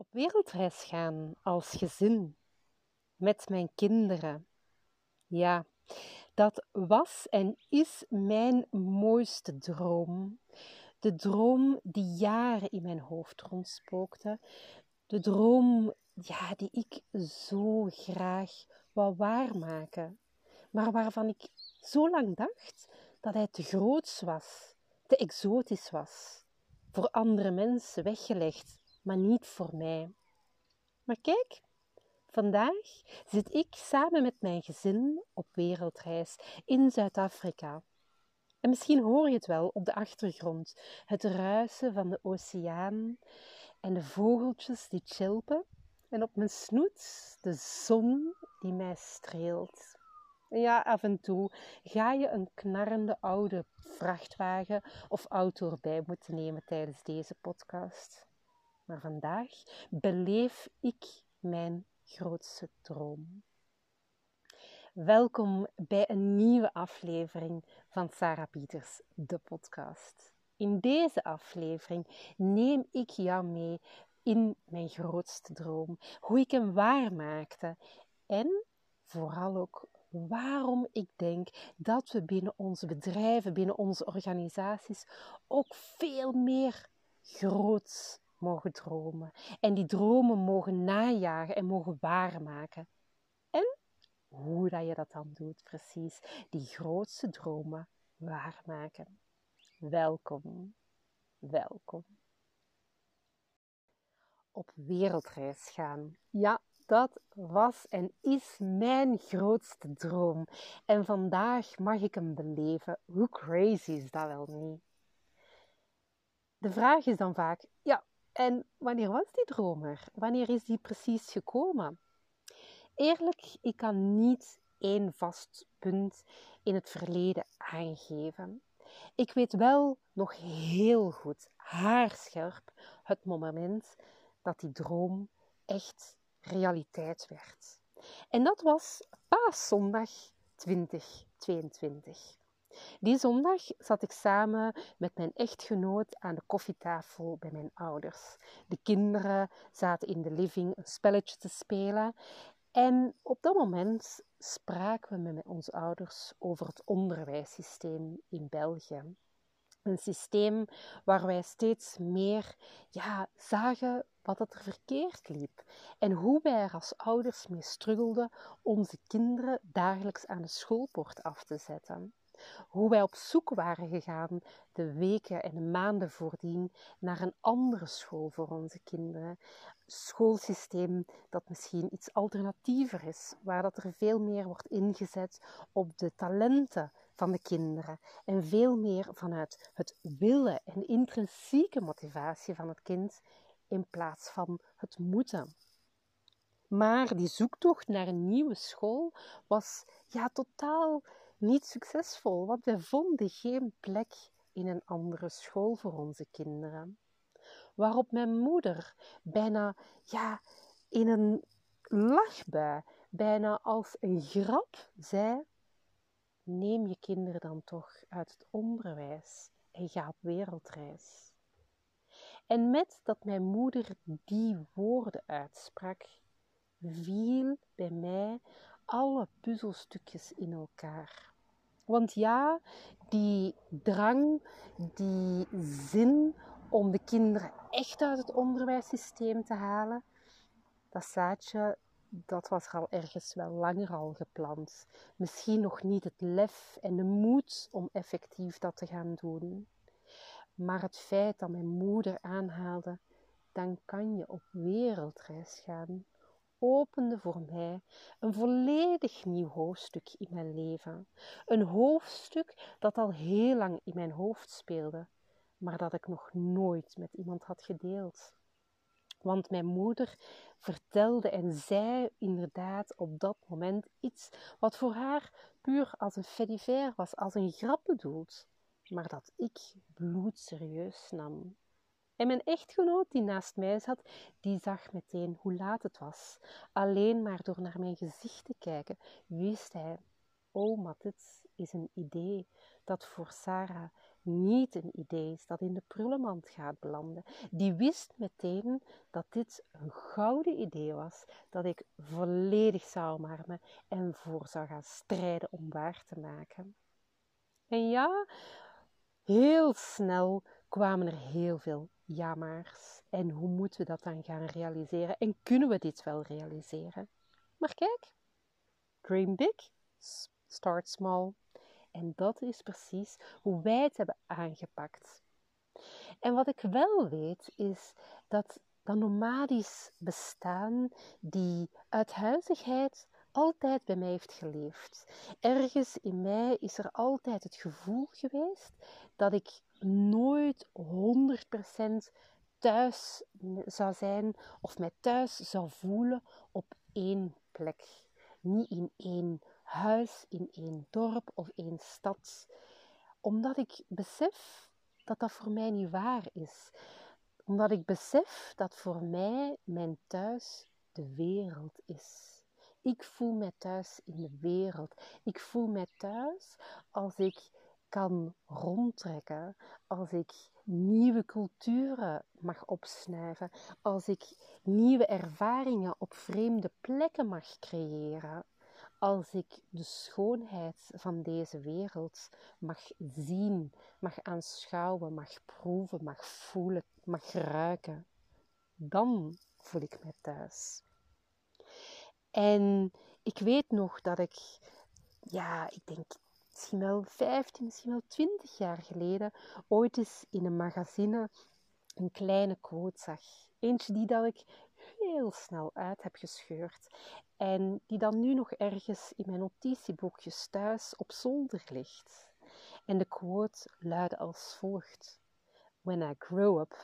op wereldreis gaan als gezin met mijn kinderen. Ja, dat was en is mijn mooiste droom. De droom die jaren in mijn hoofd rondspookte. De droom ja, die ik zo graag wou waarmaken. Maar waarvan ik zo lang dacht dat hij te groot was, te exotisch was. Voor andere mensen weggelegd, maar niet voor mij. Maar kijk, vandaag zit ik samen met mijn gezin op wereldreis in Zuid-Afrika. En misschien hoor je het wel op de achtergrond: het ruisen van de oceaan en de vogeltjes die chilpen. En op mijn snoet de zon die mij streelt. Ja, af en toe ga je een knarrende oude vrachtwagen of auto erbij moeten nemen tijdens deze podcast. Maar vandaag beleef ik mijn grootste droom. Welkom bij een nieuwe aflevering van Sarah Pieters, de podcast. In deze aflevering neem ik jou mee in mijn grootste droom, hoe ik hem waarmaakte en vooral ook waarom ik denk dat we binnen onze bedrijven, binnen onze organisaties ook veel meer groots mogen dromen. En die dromen mogen najagen en mogen waarmaken. En hoe dat je dat dan doet, precies. Die grootste dromen waarmaken. Welkom, welkom. Op wereldreis gaan. Ja, dat was en is mijn grootste droom. En vandaag mag ik hem beleven. Hoe crazy is dat wel niet? De vraag is dan vaak: ja, en wanneer was die dromer? Wanneer is die precies gekomen? Eerlijk, ik kan niet één vast punt in het verleden aangeven. Ik weet wel nog heel goed, haarscherp, het moment dat die droom echt realiteit werd. En dat was paaszondag 2022. Die zondag zat ik samen met mijn echtgenoot aan de koffietafel bij mijn ouders. De kinderen zaten in de living een spelletje te spelen. En op dat moment spraken we met onze ouders over het onderwijssysteem in België. Een systeem waar wij steeds meer ja, zagen wat het er verkeerd liep en hoe wij er als ouders mee struggelden onze kinderen dagelijks aan de schoolpoort af te zetten. Hoe wij op zoek waren gegaan de weken en de maanden voordien naar een andere school voor onze kinderen. Schoolsysteem dat misschien iets alternatiever is, waar dat er veel meer wordt ingezet op de talenten van de kinderen en veel meer vanuit het willen en intrinsieke motivatie van het kind in plaats van het moeten. Maar die zoektocht naar een nieuwe school was ja totaal niet succesvol, want wij vonden geen plek in een andere school voor onze kinderen. Waarop mijn moeder bijna ja, in een lachbui, bijna als een grap zei: Neem je kinderen dan toch uit het onderwijs en ga op wereldreis. En met dat mijn moeder die woorden uitsprak, viel bij mij alle puzzelstukjes in elkaar. Want ja, die drang, die zin om de kinderen echt uit het onderwijssysteem te halen, dat zaadje, dat was er al ergens wel langer al geplant. Misschien nog niet het lef en de moed om effectief dat te gaan doen. Maar het feit dat mijn moeder aanhaalde, dan kan je op wereldreis gaan opende voor mij een volledig nieuw hoofdstuk in mijn leven. Een hoofdstuk dat al heel lang in mijn hoofd speelde, maar dat ik nog nooit met iemand had gedeeld. Want mijn moeder vertelde en zei inderdaad op dat moment iets wat voor haar puur als een fediver was, als een grap bedoeld, maar dat ik bloedserieus nam. En mijn echtgenoot die naast mij zat, die zag meteen hoe laat het was. Alleen maar door naar mijn gezicht te kijken, wist hij: Oh, maar dit is een idee dat voor Sarah niet een idee is dat in de prullenmand gaat belanden. Die wist meteen dat dit een gouden idee was, dat ik volledig zou omarmen en voor zou gaan strijden om waar te maken. En ja, heel snel kwamen er heel veel jamaars. En hoe moeten we dat dan gaan realiseren? En kunnen we dit wel realiseren? Maar kijk, dream big, start small. En dat is precies hoe wij het hebben aangepakt. En wat ik wel weet is dat dat nomadisch bestaan, die uithuizigheid altijd bij mij heeft geleefd. Ergens in mij is er altijd het gevoel geweest dat ik nooit 100% thuis zou zijn of mij thuis zou voelen op één plek. Niet in één huis, in één dorp of één stad. Omdat ik besef dat dat voor mij niet waar is. Omdat ik besef dat voor mij mijn thuis de wereld is. Ik voel mij thuis in de wereld. Ik voel mij thuis als ik kan rondtrekken, als ik nieuwe culturen mag opsnuiven, als ik nieuwe ervaringen op vreemde plekken mag creëren, als ik de schoonheid van deze wereld mag zien, mag aanschouwen, mag proeven, mag voelen, mag ruiken, dan voel ik mij thuis. En ik weet nog dat ik, ja, ik denk misschien wel 15, misschien wel 20 jaar geleden, ooit eens in een magazine een kleine quote zag. Eentje die dat ik heel snel uit heb gescheurd. En die dan nu nog ergens in mijn notitieboekjes thuis op zolder ligt. En de quote luidde als volgt: When I grow up,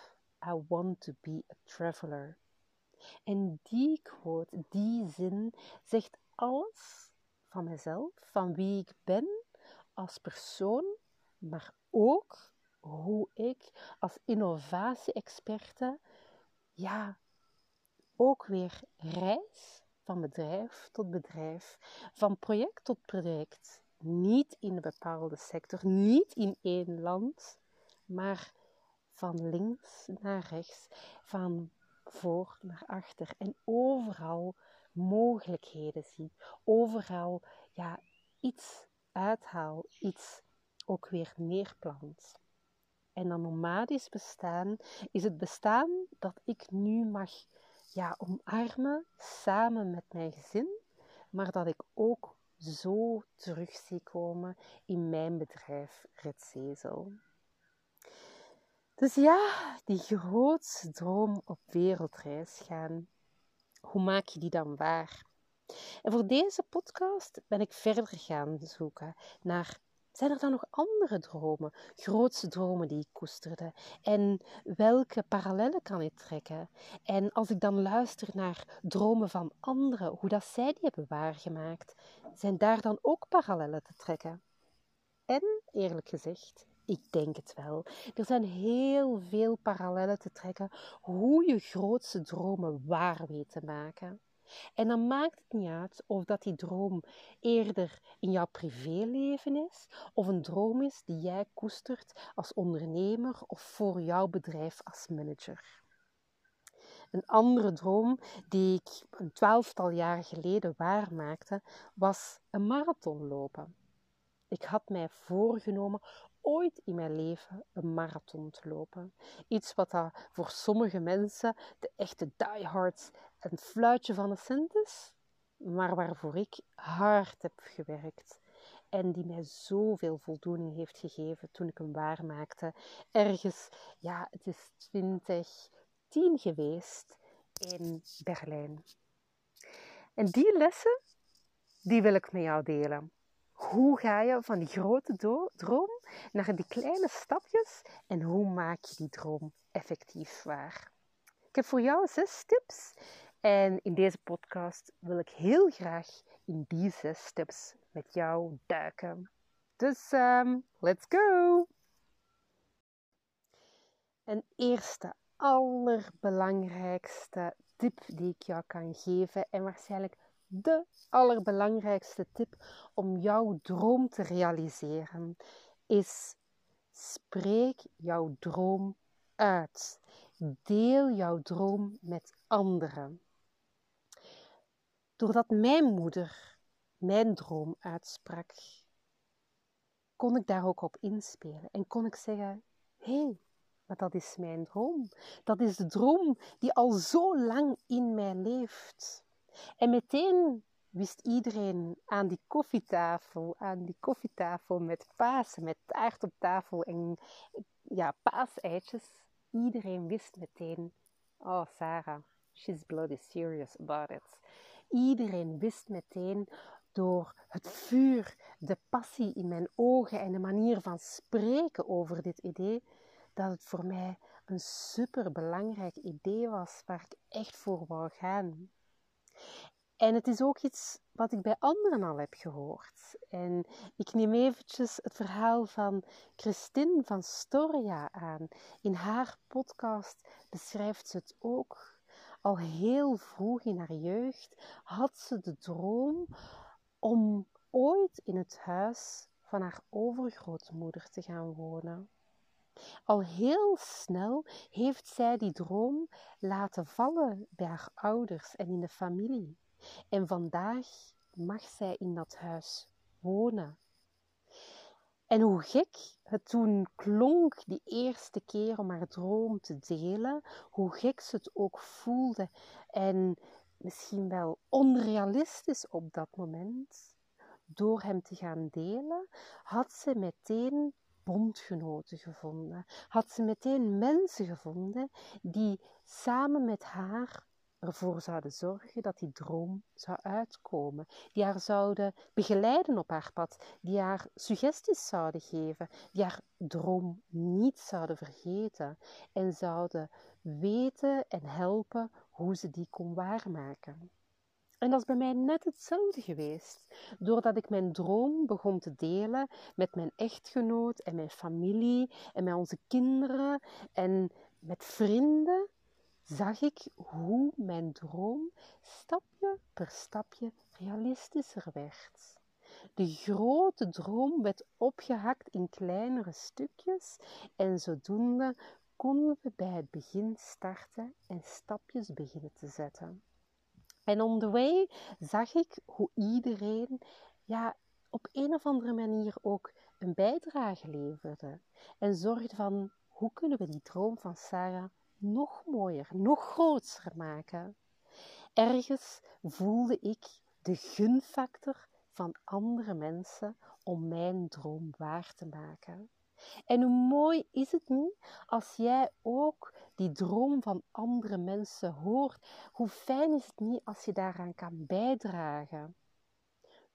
I want to be a traveler. En die quote, die zin, zegt alles van mezelf, van wie ik ben als persoon, maar ook hoe ik als innovatie-experte, ja, ook weer reis van bedrijf tot bedrijf, van project tot project. Niet in een bepaalde sector, niet in één land, maar van links naar rechts, van voor naar achter en overal mogelijkheden zie. Overal ja, iets uithaal, iets ook weer neerplant. En dan nomadisch bestaan is het bestaan dat ik nu mag ja, omarmen samen met mijn gezin, maar dat ik ook zo terug zie komen in mijn bedrijf Redzezel. Dus ja, die grootste droom op wereldreis gaan, hoe maak je die dan waar? En voor deze podcast ben ik verder gaan zoeken naar zijn er dan nog andere dromen, grootste dromen die ik koesterde? En welke parallellen kan ik trekken? En als ik dan luister naar dromen van anderen, hoe dat zij die hebben waargemaakt, zijn daar dan ook parallellen te trekken? En eerlijk gezegd, ik denk het wel. Er zijn heel veel parallellen te trekken hoe je grootste dromen waar weet te maken. En dan maakt het niet uit of dat die droom eerder in jouw privéleven is, of een droom is die jij koestert als ondernemer of voor jouw bedrijf als manager. Een andere droom die ik een twaalftal jaar geleden waarmaakte, was een marathon lopen. Ik had mij voorgenomen ooit in mijn leven een marathon te lopen. Iets wat dat voor sommige mensen, de echte diehards, een fluitje van een cent is, maar waarvoor ik hard heb gewerkt. En die mij zoveel voldoening heeft gegeven toen ik hem waarmaakte. Ergens, ja, het is 2010 geweest in Berlijn. En die lessen, die wil ik met jou delen. Hoe ga je van die grote droom naar die kleine stapjes en hoe maak je die droom effectief waar? Ik heb voor jou zes tips en in deze podcast wil ik heel graag in die zes tips met jou duiken. Dus um, let's go! Een eerste, allerbelangrijkste tip die ik jou kan geven en waarschijnlijk de allerbelangrijkste tip om jouw droom te realiseren is Spreek jouw droom uit. Deel jouw droom met anderen. Doordat mijn moeder mijn droom uitsprak, kon ik daar ook op inspelen en kon ik zeggen: hé, hey, maar dat is mijn droom. Dat is de droom die al zo lang in mij leeft. En meteen wist iedereen aan die koffietafel, aan die koffietafel met Pasen, met taart op tafel en ja, paaseitjes. Iedereen wist meteen, oh Sarah, she's bloody serious about it. Iedereen wist meteen door het vuur, de passie in mijn ogen en de manier van spreken over dit idee, dat het voor mij een super belangrijk idee was waar ik echt voor wou gaan. En het is ook iets wat ik bij anderen al heb gehoord. En ik neem eventjes het verhaal van Christine van Storia aan. In haar podcast beschrijft ze het ook. Al heel vroeg in haar jeugd had ze de droom om ooit in het huis van haar overgrootmoeder te gaan wonen. Al heel snel heeft zij die droom laten vallen bij haar ouders en in de familie. En vandaag mag zij in dat huis wonen. En hoe gek het toen klonk die eerste keer om haar droom te delen, hoe gek ze het ook voelde en misschien wel onrealistisch op dat moment, door hem te gaan delen, had ze meteen bondgenoten gevonden. Had ze meteen mensen gevonden die samen met haar ervoor zouden zorgen dat die droom zou uitkomen. Die haar zouden begeleiden op haar pad. Die haar suggesties zouden geven. Die haar droom niet zouden vergeten. En zouden weten en helpen hoe ze die kon waarmaken. En dat is bij mij net hetzelfde geweest. Doordat ik mijn droom begon te delen met mijn echtgenoot en mijn familie en met onze kinderen en met vrienden, zag ik hoe mijn droom stapje per stapje realistischer werd. De grote droom werd opgehakt in kleinere stukjes en zodoende konden we bij het begin starten en stapjes beginnen te zetten. En on the way zag ik hoe iedereen ja, op een of andere manier ook een bijdrage leverde. En zorgde van hoe kunnen we die droom van Sarah nog mooier, nog groter maken. Ergens voelde ik de gunfactor van andere mensen om mijn droom waar te maken. En hoe mooi is het niet als jij ook die droom van andere mensen hoort? Hoe fijn is het niet als je daaraan kan bijdragen?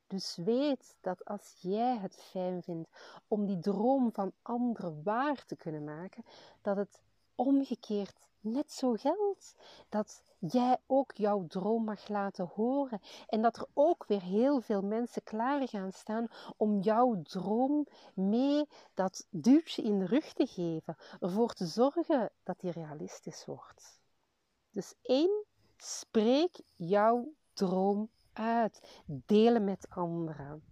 Dus weet dat als jij het fijn vindt om die droom van anderen waar te kunnen maken, dat het omgekeerd net zo geldt. Dat jij ook jouw droom mag laten horen. En dat er ook weer heel veel mensen klaar gaan staan om jouw droom mee dat duwtje in de rug te geven. Ervoor te zorgen dat die realistisch wordt. Dus één, spreek jouw droom uit. Delen met anderen.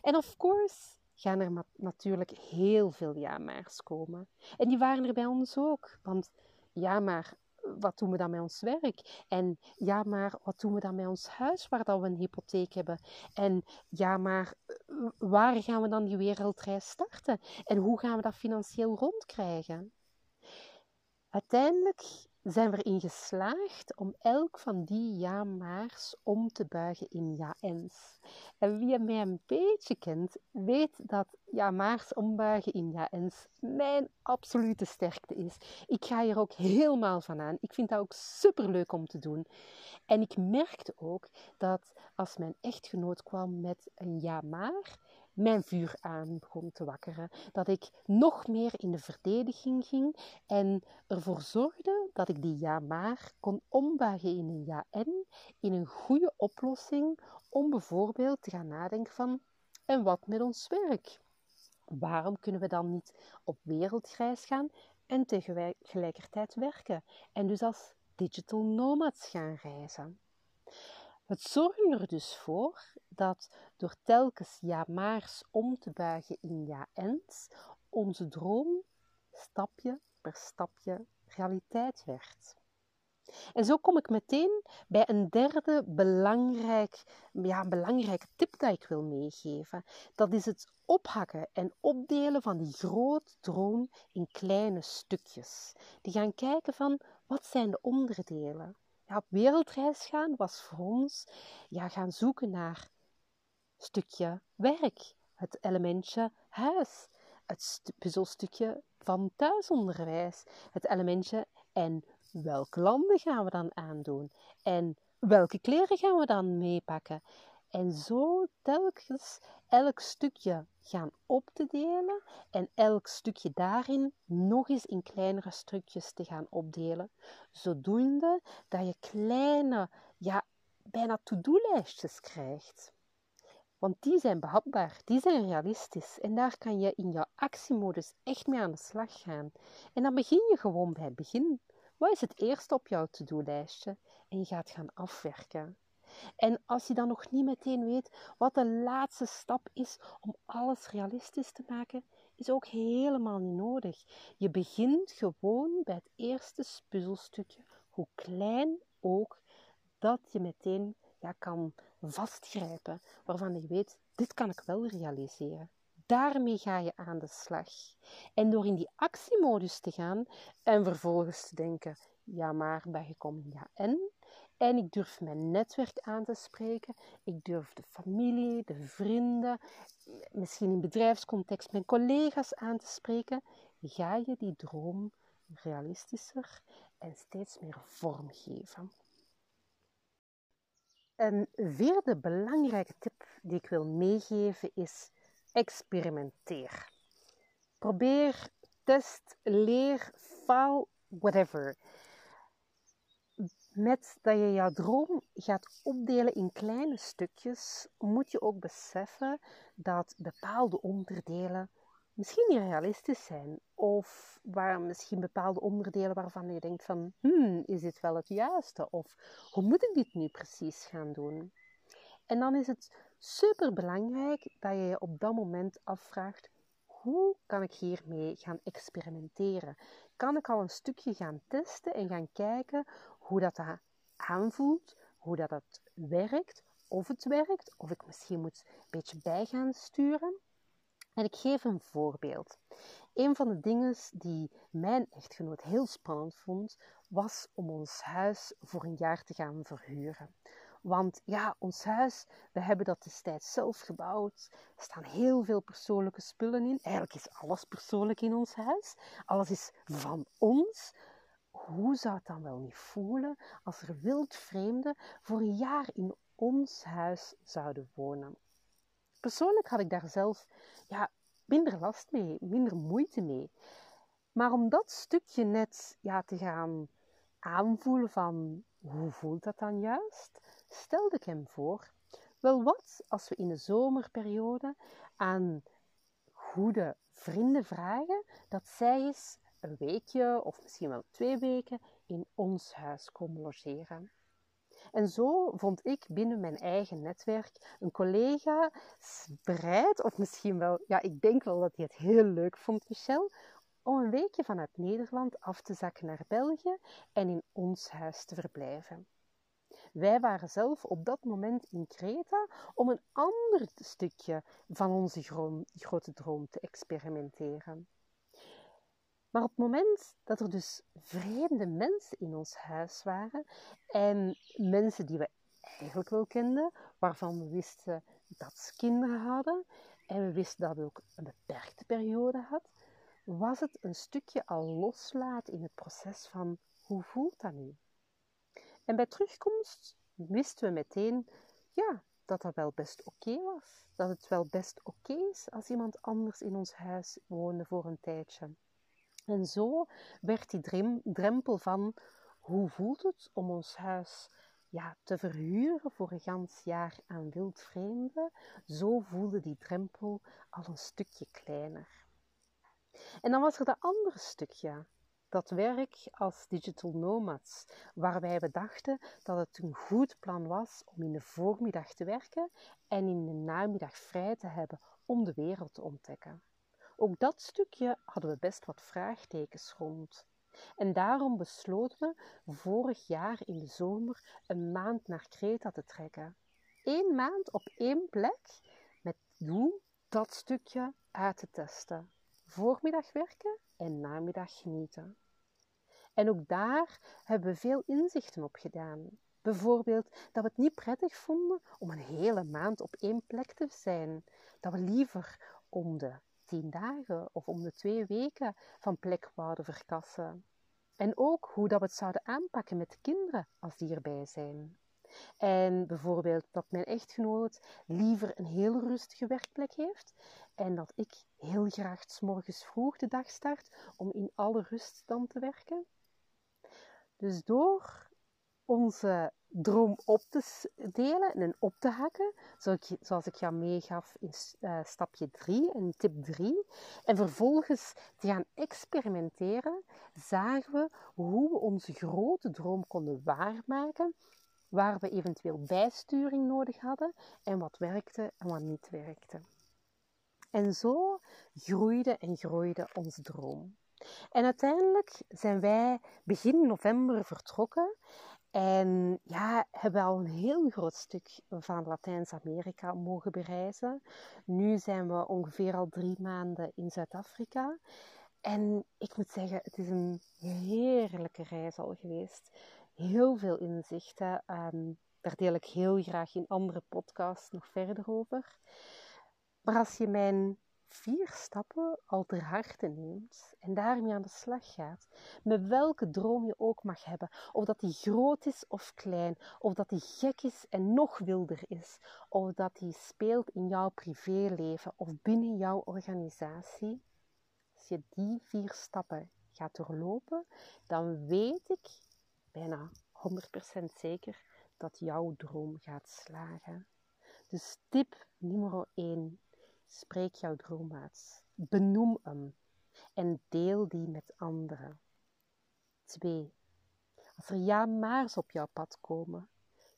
En of course, gaan er natuurlijk heel veel ja-maars komen. En die waren er bij ons ook. Want ja, maar wat doen we dan met ons werk? En ja, maar wat doen we dan met ons huis waar dat we een hypotheek hebben? En ja, maar waar gaan we dan die wereldreis starten? En hoe gaan we dat financieel rondkrijgen? Uiteindelijk zijn we erin geslaagd om elk van die ja-maars om te buigen in ja-ens. En wie mij een beetje kent, weet dat ja-maars ombuigen in ja-ens mijn absolute sterkte is. Ik ga hier ook helemaal van aan. Ik vind dat ook super leuk om te doen. En ik merkte ook dat als mijn echtgenoot kwam met een ja-maar, mijn vuur aan begon te wakkeren. Dat ik nog meer in de verdediging ging en ervoor zorgde dat ik die ja maar kon ombuigen in een ja en, in een goede oplossing om bijvoorbeeld te gaan nadenken van en wat met ons werk? Waarom kunnen we dan niet op wereldreis gaan en tegelijkertijd werken en dus als digital nomads gaan reizen? Het zorgt er dus voor dat door telkens ja-maars om te buigen in ja-ens, onze droom stapje per stapje realiteit werd. En zo kom ik meteen bij een derde belangrijk, ja, belangrijke tip dat ik wil meegeven. Dat is het ophakken en opdelen van die grote droom in kleine stukjes. Die gaan kijken van wat zijn de onderdelen. Op wereldreis gaan was voor ons ja, gaan zoeken naar stukje werk, het elementje huis, het puzzelstukje van thuisonderwijs, het elementje en welke landen gaan we dan aandoen? En welke kleren gaan we dan meepakken. En zo telkens elk stukje gaan op te delen en elk stukje daarin nog eens in kleinere stukjes te gaan opdelen. Zodoende dat je kleine, ja, bijna to-do-lijstjes krijgt. Want die zijn behapbaar, die zijn realistisch en daar kan je in jouw actiemodus echt mee aan de slag gaan. En dan begin je gewoon bij het begin. Wat is het eerste op jouw to-do-lijstje? En je gaat gaan afwerken. En als je dan nog niet meteen weet wat de laatste stap is om alles realistisch te maken, is ook helemaal niet nodig. Je begint gewoon bij het eerste puzzelstukje, hoe klein ook, dat je meteen ja, kan vastgrijpen, waarvan je weet, dit kan ik wel realiseren. Daarmee ga je aan de slag. En door in die actiemodus te gaan en vervolgens te denken, ja maar, bijgekomen, ja en? En ik durf mijn netwerk aan te spreken. Ik durf de familie, de vrienden, misschien in bedrijfscontext mijn collega's aan te spreken. Ga je die droom realistischer en steeds meer vormgeven. Een vierde belangrijke tip die ik wil meegeven is experimenteer. Probeer, test, leer, faal, whatever. Met dat je jouw droom gaat opdelen in kleine stukjes, moet je ook beseffen dat bepaalde onderdelen misschien niet realistisch zijn. Of waar misschien bepaalde onderdelen waarvan je denkt van, hmm, is dit wel het juiste? Of hoe moet ik dit nu precies gaan doen? En dan is het super belangrijk dat je je op dat moment afvraagt, hoe kan ik hiermee gaan experimenteren? Kan ik al een stukje gaan testen en gaan kijken hoe dat, dat aanvoelt, hoe dat, dat werkt, of het werkt, of ik misschien moet een beetje bij gaan sturen? En ik geef een voorbeeld. Een van de dingen die mijn echtgenoot heel spannend vond, was om ons huis voor een jaar te gaan verhuren. Want ja, ons huis, we hebben dat destijds zelf gebouwd. Er staan heel veel persoonlijke spullen in. Eigenlijk is alles persoonlijk in ons huis. Alles is van ons. Hoe zou het dan wel niet voelen als er wildvreemden voor een jaar in ons huis zouden wonen? Persoonlijk had ik daar zelf ja, minder last mee, minder moeite mee. Maar om dat stukje net ja, te gaan aanvoelen van hoe voelt dat dan juist, stelde ik hem voor, wel wat als we in de zomerperiode aan goede vrienden vragen dat zij eens een weekje of misschien wel twee weken in ons huis komen logeren. En zo vond ik binnen mijn eigen netwerk een collega bereid, of misschien wel, ja, ik denk wel dat hij het heel leuk vond, Michel, om een weekje vanuit Nederland af te zakken naar België en in ons huis te verblijven. Wij waren zelf op dat moment in Kreta om een ander stukje van onze grote droom te experimenteren. Maar op het moment dat er dus vreemde mensen in ons huis waren en mensen die we eigenlijk wel kenden, waarvan we wisten dat ze kinderen hadden en we wisten dat het ook een beperkte periode had, was het een stukje al loslaten in het proces van hoe voelt dat nu? En bij terugkomst wisten we meteen ja, dat dat wel best oké was. Dat het wel best oké is als iemand anders in ons huis woonde voor een tijdje. En zo werd die drempel van hoe voelt het om ons huis ja, te verhuren voor een gans jaar aan wildvreemden, zo voelde die drempel al een stukje kleiner. En dan was er dat andere stukje, dat werk als digital nomads, waarbij we dachten dat het een goed plan was om in de voormiddag te werken en in de namiddag vrij te hebben om de wereld te ontdekken. Ook dat stukje hadden we best wat vraagtekens rond. En daarom besloten we vorig jaar in de zomer een maand naar Kreta te trekken. Eén maand op één plek met doel dat stukje uit te testen. Voormiddag werken en namiddag genieten. En ook daar hebben we veel inzichten op gedaan. Bijvoorbeeld dat we het niet prettig vonden om een hele maand op één plek te zijn. Dat we liever om de tien dagen of om de twee weken van plek wouden verkassen. En ook hoe dat we het zouden aanpakken met de kinderen als die erbij zijn. En bijvoorbeeld dat mijn echtgenoot liever een heel rustige werkplek heeft en dat ik heel graag s morgens vroeg de dag start om in alle rust dan te werken. Dus door onze droom op te delen en op te hakken, zoals ik jou meegaf in uh, stapje 3 en tip 3, en vervolgens te gaan experimenteren, zagen we hoe we onze grote droom konden waarmaken, waar we eventueel bijsturing nodig hadden en wat werkte en wat niet werkte. En zo groeide en groeide onze droom. En uiteindelijk zijn wij begin november vertrokken en ja, hebben al een heel groot stuk van Latijns-Amerika mogen bereizen. Nu zijn we ongeveer al drie maanden in Zuid-Afrika. En ik moet zeggen, het is een heerlijke reis al geweest. Heel veel inzichten. Um, daar deel ik heel graag in andere podcasts nog verder over. Maar als je mijn vier stappen al ter harte neemt en daarmee aan de slag gaat, met welke droom je ook mag hebben, of dat die groot is of klein, of dat die gek is en nog wilder is, of dat die speelt in jouw privéleven of binnen jouw organisatie, als je die vier stappen gaat doorlopen, dan weet ik bijna 100% zeker dat jouw droom gaat slagen. Dus tip nummer 1 Spreek jouw droom uit. Benoem hem en deel die met anderen. 2. Als er ja-maars op jouw pad komen,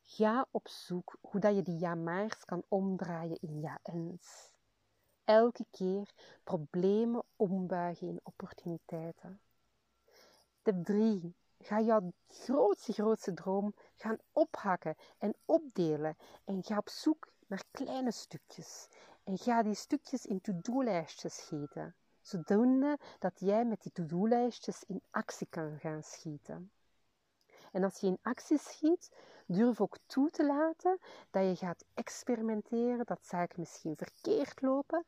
ga op zoek hoe dat je die ja-maars kan omdraaien in ja-ens. Elke keer problemen ombuigen in opportuniteiten. Tip 3. Ga jouw grootste, grootste droom gaan ophakken en opdelen en ga op zoek naar kleine stukjes en ga die stukjes in to-do-lijstjes schieten, zodoende dat jij met die to-do-lijstjes in actie kan gaan schieten. En als je in actie schiet, durf ook toe te laten dat je gaat experimenteren, dat zaken misschien verkeerd lopen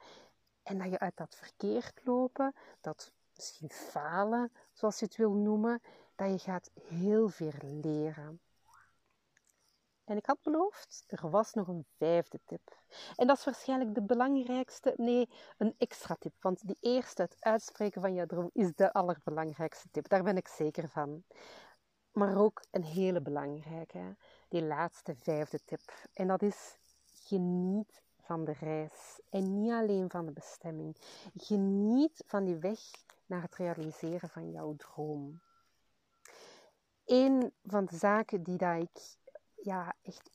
en dat je uit dat verkeerd lopen, dat misschien falen, zoals je het wil noemen, dat je gaat heel veel leren. En ik had beloofd, er was nog een vijfde tip. En dat is waarschijnlijk de belangrijkste, nee, een extra tip. Want die eerste, het uitspreken van je droom, is de allerbelangrijkste tip. Daar ben ik zeker van. Maar ook een hele belangrijke, die laatste vijfde tip. En dat is geniet van de reis. En niet alleen van de bestemming. Geniet van die weg naar het realiseren van jouw droom. Een van de zaken die dat ik ja, echt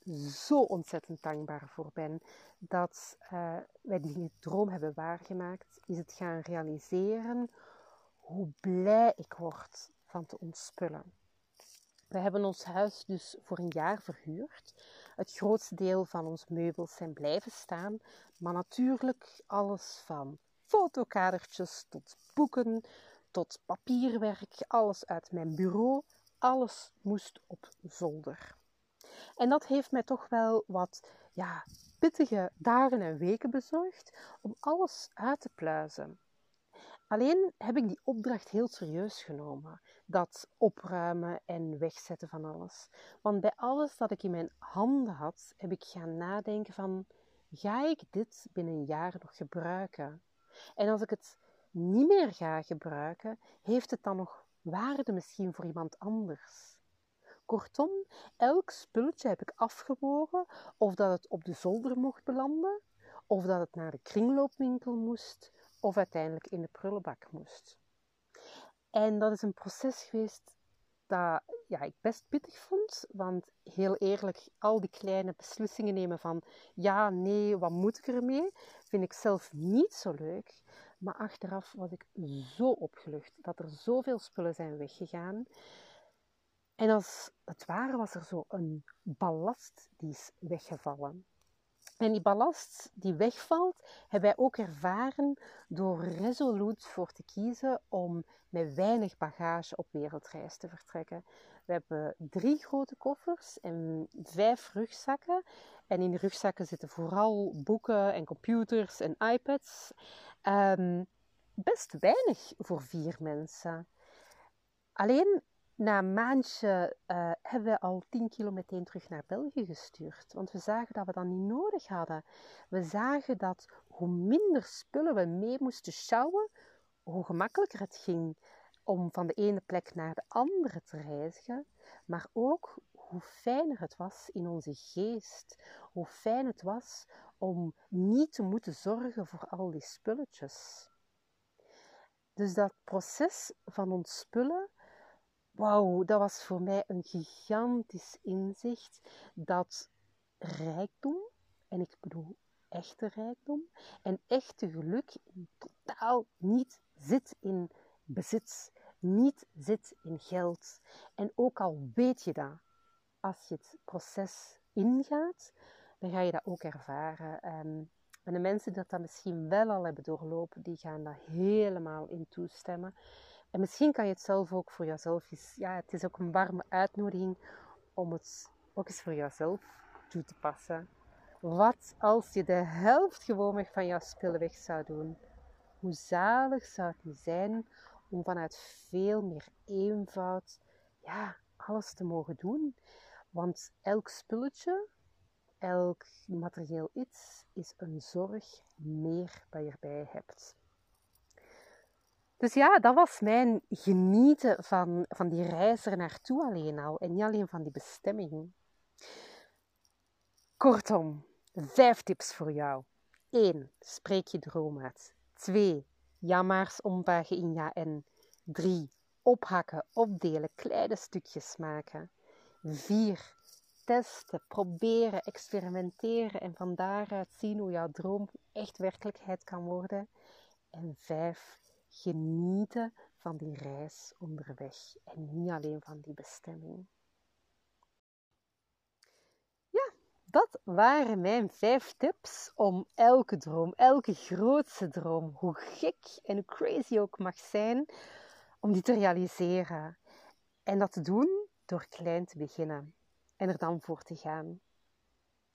zo ontzettend dankbaar voor ben dat uh, wij die droom hebben waargemaakt, is het gaan realiseren hoe blij ik word van te ontspullen. We hebben ons huis dus voor een jaar verhuurd. Het grootste deel van onze meubels zijn blijven staan, maar natuurlijk alles van fotokadertjes tot boeken tot papierwerk, alles uit mijn bureau, alles moest op zolder. En dat heeft mij toch wel wat ja, pittige dagen en weken bezorgd om alles uit te pluizen. Alleen heb ik die opdracht heel serieus genomen. Dat opruimen en wegzetten van alles. Want bij alles dat ik in mijn handen had, heb ik gaan nadenken van... Ga ik dit binnen een jaar nog gebruiken? En als ik het niet meer ga gebruiken, heeft het dan nog waarde misschien voor iemand anders? Kortom, elk spulletje heb ik afgewogen of dat het op de zolder mocht belanden, of dat het naar de kringloopwinkel moest, of uiteindelijk in de prullenbak moest. En dat is een proces geweest dat ja, ik best pittig vond, want heel eerlijk, al die kleine beslissingen nemen van ja, nee, wat moet ik ermee, vind ik zelf niet zo leuk. Maar achteraf was ik zo opgelucht dat er zoveel spullen zijn weggegaan. En als het ware was er zo een ballast die is weggevallen. En die ballast die wegvalt, hebben wij ook ervaren door resoluut voor te kiezen om met weinig bagage op wereldreis te vertrekken. We hebben drie grote koffers en vijf rugzakken. En in de rugzakken zitten vooral boeken en computers en iPads. Um, best weinig voor vier mensen. Alleen na een maandje uh, hebben we al 10 kilo meteen terug naar België gestuurd. Want we zagen dat we dat niet nodig hadden. We zagen dat hoe minder spullen we mee moesten sjouwen, hoe gemakkelijker het ging om van de ene plek naar de andere te reizigen. Maar ook hoe fijner het was in onze geest. Hoe fijn het was om niet te moeten zorgen voor al die spulletjes. Dus dat proces van ontspullen wauw, dat was voor mij een gigantisch inzicht dat rijkdom, en ik bedoel echte rijkdom, en echte geluk totaal niet zit in bezit, niet zit in geld. En ook al weet je dat, als je het proces ingaat, dan ga je dat ook ervaren. en de mensen die dat misschien wel al hebben doorlopen, die gaan daar helemaal in toestemmen. En misschien kan je het zelf ook voor jezelf eens, ja, het is ook een warme uitnodiging om het ook eens voor jezelf toe te passen. Wat als je de helft gewoon van jouw spullen weg zou doen? Hoe zalig zou het niet zijn om vanuit veel meer eenvoud, ja, alles te mogen doen? Want elk spulletje, elk materieel iets, is een zorg meer dat je erbij hebt. Dus ja, dat was mijn genieten van, van die reis er naartoe alleen al. En niet alleen van die bestemming. Kortom, vijf tips voor jou. 1. Spreek je droom uit. 2. Jammaars ombuigen in ja en. 3. Ophakken, opdelen, kleine stukjes maken. 4. Testen, proberen, experimenteren en van daaruit zien hoe jouw droom echt werkelijkheid kan worden. En 5 genieten van die reis onderweg en niet alleen van die bestemming. Ja, dat waren mijn vijf tips om elke droom, elke grootste droom, hoe gek en hoe crazy ook mag zijn, om die te realiseren. En dat te doen door klein te beginnen en er dan voor te gaan.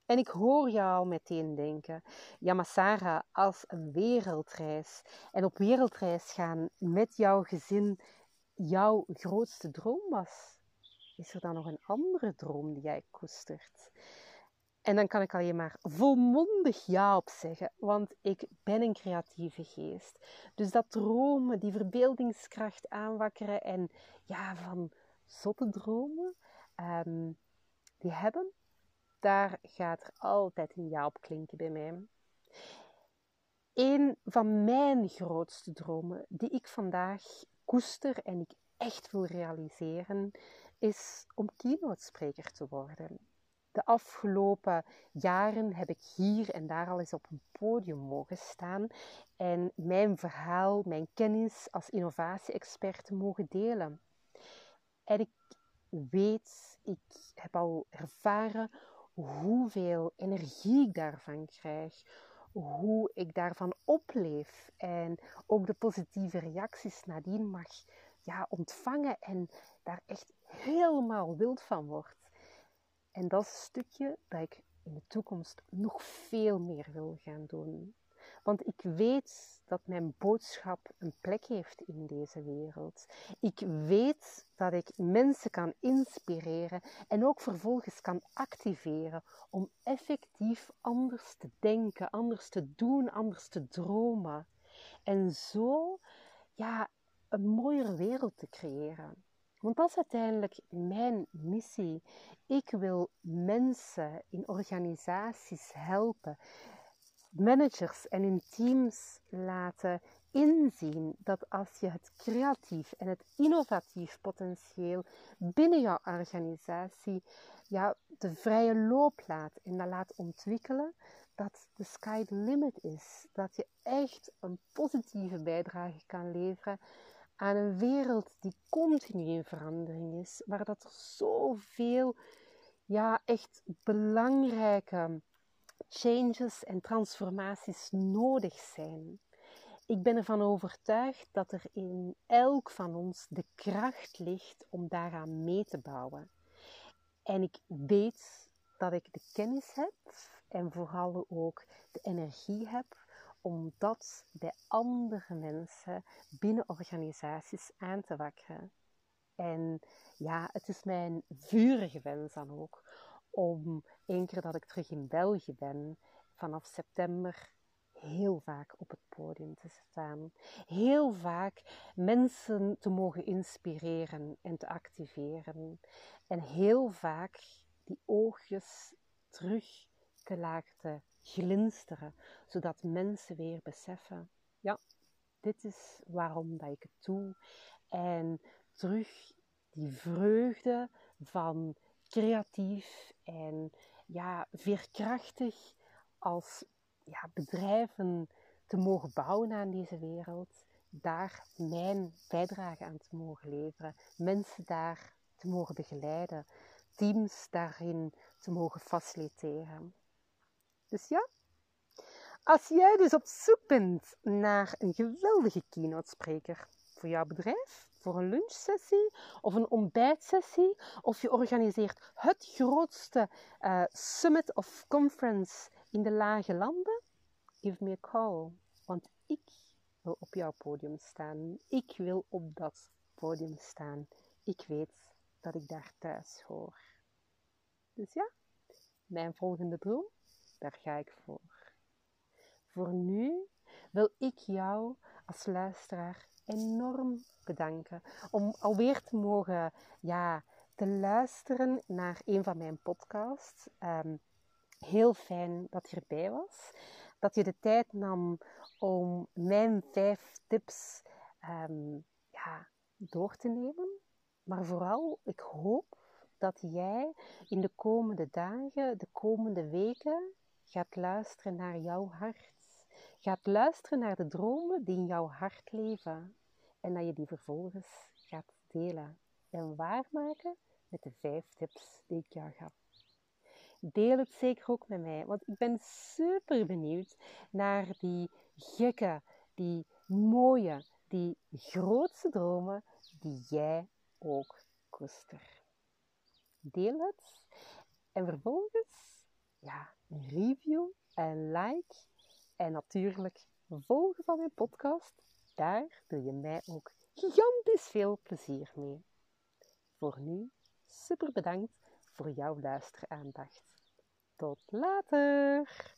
En ik hoor jou meteen denken, ja maar Sarah, als een wereldreis en op wereldreis gaan met jouw gezin jouw grootste droom was, is er dan nog een andere droom die jij koestert? En dan kan ik alleen maar volmondig ja op zeggen, want ik ben een creatieve geest. Dus dat dromen, die verbeeldingskracht aanwakkeren en ja, van zotte dromen, um, die hebben daar gaat er altijd een ja op klinken bij mij. Een van mijn grootste dromen, die ik vandaag koester en ik echt wil realiseren, is om keynote-spreker te worden. De afgelopen jaren heb ik hier en daar al eens op een podium mogen staan en mijn verhaal, mijn kennis als innovatie-expert mogen delen. En ik weet, ik heb al ervaren hoeveel energie ik daarvan krijg, hoe ik daarvan opleef en ook de positieve reacties nadien mag ja, ontvangen en daar echt helemaal wild van word. En dat is een stukje dat ik in de toekomst nog veel meer wil gaan doen. Want ik weet dat mijn boodschap een plek heeft in deze wereld. Ik weet dat ik mensen kan inspireren en ook vervolgens kan activeren om effectief anders te denken, anders te doen, anders te dromen. En zo ja, een mooiere wereld te creëren. Want dat is uiteindelijk mijn missie. Ik wil mensen in organisaties helpen managers en hun teams laten inzien dat als je het creatief en het innovatief potentieel binnen jouw organisatie ja, de vrije loop laat en dat laat ontwikkelen, dat de sky the limit is. Dat je echt een positieve bijdrage kan leveren aan een wereld die continu in verandering is. Waar dat er zoveel, ja, echt belangrijke changes en transformaties nodig zijn. Ik ben ervan overtuigd dat er in elk van ons de kracht ligt om daaraan mee te bouwen. En ik weet dat ik de kennis heb en vooral ook de energie heb om dat bij andere mensen binnen organisaties aan te wakkeren. En ja, het is mijn vurige wens dan ook om één keer dat ik terug in België ben, vanaf september heel vaak op het podium te staan. Heel vaak mensen te mogen inspireren en te activeren. En heel vaak die oogjes terug te laten glinsteren, zodat mensen weer beseffen: ja, dit is waarom dat ik het doe. En terug die vreugde van creatief en ja, veerkrachtig als ja, bedrijven te mogen bouwen aan deze wereld, daar mijn bijdrage aan te mogen leveren, mensen daar te mogen begeleiden, teams daarin te mogen faciliteren. Dus ja, als jij dus op zoek bent naar een geweldige keynote spreker voor jouw bedrijf, voor een lunchsessie of een ontbijtsessie, of je organiseert het grootste uh, summit of conference in de lage landen, give me a call. Want ik wil op jouw podium staan. Ik wil op dat podium staan. Ik weet dat ik daar thuis hoor. Dus ja, mijn volgende droom, daar ga ik voor. Voor nu wil ik jou als luisteraar enorm bedanken om alweer te mogen ja, te luisteren naar een van mijn podcasts. Um, heel fijn dat je erbij was. Dat je de tijd nam om mijn vijf tips um, ja, door te nemen. Maar vooral, ik hoop dat jij in de komende dagen, de komende weken, gaat luisteren naar jouw hart. Gaat luisteren naar de dromen die in jouw hart leven. En dat je die vervolgens gaat delen en waarmaken met de vijf tips die ik jou gaf. Deel het zeker ook met mij, want ik ben super benieuwd naar die gekke, die mooie, die grootste dromen die jij ook koestert. Deel het en vervolgens ja, een review en like en natuurlijk volgen van mijn podcast. Daar doe je mij ook gigantisch veel plezier mee. Voor nu, super bedankt voor jouw luisteraandacht. Tot later!